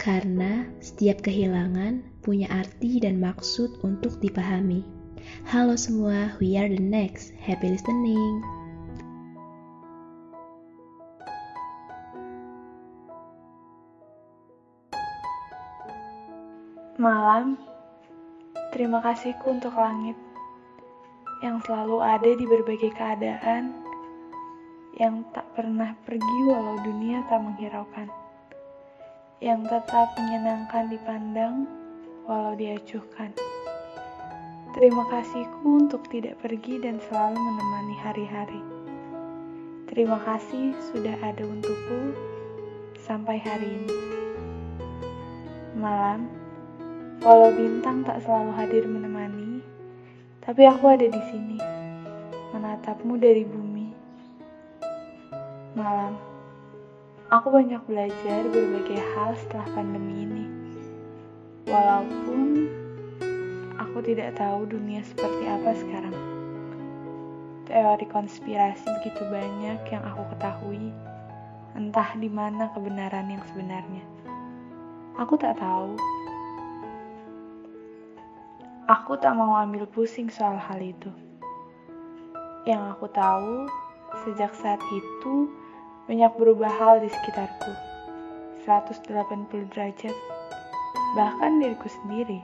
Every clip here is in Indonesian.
Karena setiap kehilangan punya arti dan maksud untuk dipahami. Halo semua, we are the next. Happy listening. Malam, terima kasihku untuk langit yang selalu ada di berbagai keadaan, yang tak pernah pergi walau dunia tak menghiraukan yang tetap menyenangkan dipandang walau diacuhkan. Terima kasihku untuk tidak pergi dan selalu menemani hari-hari. Terima kasih sudah ada untukku sampai hari ini. Malam, walau bintang tak selalu hadir menemani, tapi aku ada di sini, menatapmu dari bumi. Malam, Aku banyak belajar berbagai hal setelah pandemi ini. Walaupun aku tidak tahu dunia seperti apa sekarang. Teori konspirasi begitu banyak yang aku ketahui, entah di mana kebenaran yang sebenarnya. Aku tak tahu. Aku tak mau ambil pusing soal hal itu. Yang aku tahu, sejak saat itu, banyak berubah hal di sekitarku. 180 derajat. Bahkan diriku sendiri.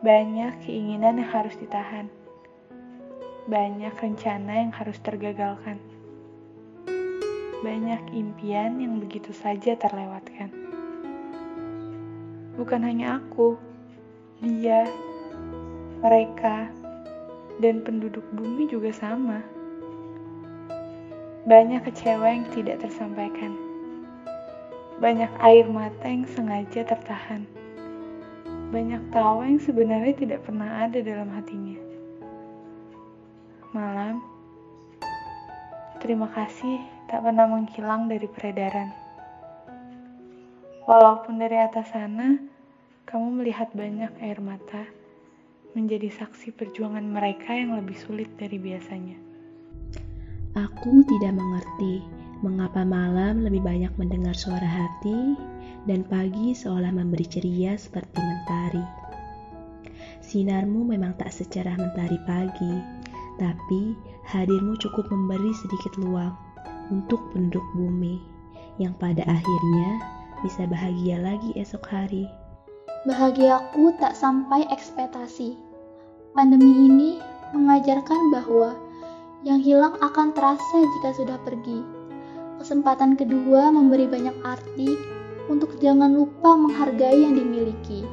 Banyak keinginan yang harus ditahan. Banyak rencana yang harus tergagalkan. Banyak impian yang begitu saja terlewatkan. Bukan hanya aku, dia, mereka, dan penduduk bumi juga sama banyak kecewa yang tidak tersampaikan. Banyak air mata yang sengaja tertahan. Banyak tawa yang sebenarnya tidak pernah ada dalam hatinya. Malam, terima kasih tak pernah menghilang dari peredaran. Walaupun dari atas sana, kamu melihat banyak air mata menjadi saksi perjuangan mereka yang lebih sulit dari biasanya. Aku tidak mengerti mengapa malam lebih banyak mendengar suara hati dan pagi seolah memberi ceria seperti mentari. Sinarmu memang tak secerah mentari pagi, tapi hadirmu cukup memberi sedikit luang untuk penduduk bumi yang pada akhirnya bisa bahagia lagi esok hari. Bahagiaku tak sampai ekspektasi. Pandemi ini mengajarkan bahwa yang hilang akan terasa jika sudah pergi. Kesempatan kedua memberi banyak arti untuk jangan lupa menghargai yang dimiliki.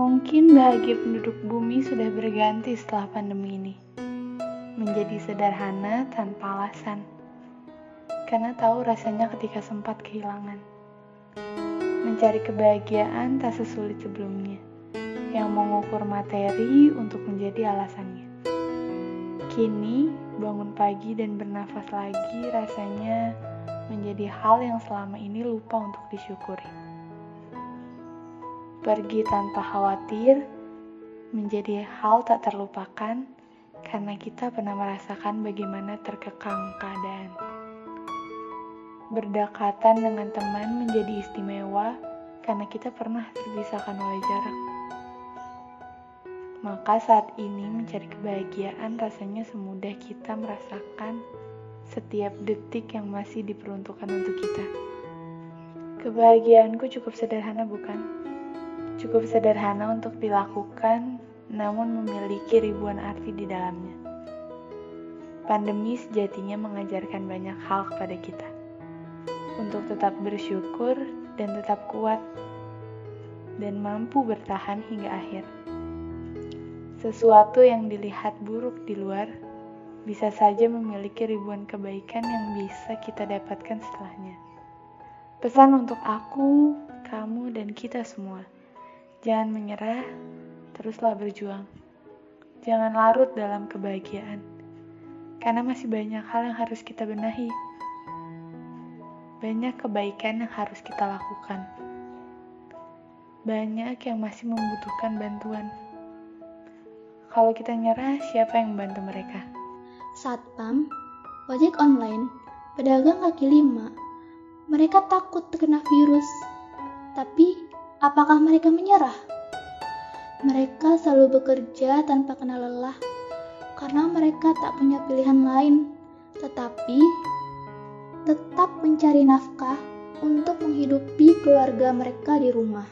Mungkin bahagia penduduk bumi sudah berganti setelah pandemi ini. Menjadi sederhana tanpa alasan. Karena tahu rasanya ketika sempat kehilangan. Mencari kebahagiaan tak sesulit sebelumnya. Yang mengukur materi untuk menjadi alasannya. Kini, bangun pagi dan bernafas lagi rasanya menjadi hal yang selama ini lupa untuk disyukuri. Pergi tanpa khawatir menjadi hal tak terlupakan karena kita pernah merasakan bagaimana terkekang keadaan. Berdekatan dengan teman menjadi istimewa karena kita pernah terpisahkan oleh jarak. Maka saat ini mencari kebahagiaan rasanya semudah kita merasakan setiap detik yang masih diperuntukkan untuk kita. Kebahagiaanku cukup sederhana bukan? Cukup sederhana untuk dilakukan namun memiliki ribuan arti di dalamnya. Pandemi sejatinya mengajarkan banyak hal kepada kita. Untuk tetap bersyukur dan tetap kuat dan mampu bertahan hingga akhir. Sesuatu yang dilihat buruk di luar bisa saja memiliki ribuan kebaikan yang bisa kita dapatkan setelahnya. Pesan untuk aku, kamu, dan kita semua: jangan menyerah, teruslah berjuang. Jangan larut dalam kebahagiaan, karena masih banyak hal yang harus kita benahi. Banyak kebaikan yang harus kita lakukan. Banyak yang masih membutuhkan bantuan. Kalau kita nyerah, siapa yang membantu mereka? Satpam, ojek online, pedagang kaki lima, Mereka takut terkena virus, tapi apakah mereka menyerah? Mereka selalu bekerja tanpa kenal lelah karena mereka tak punya pilihan lain, tetapi tetap mencari nafkah untuk menghidupi keluarga mereka di rumah.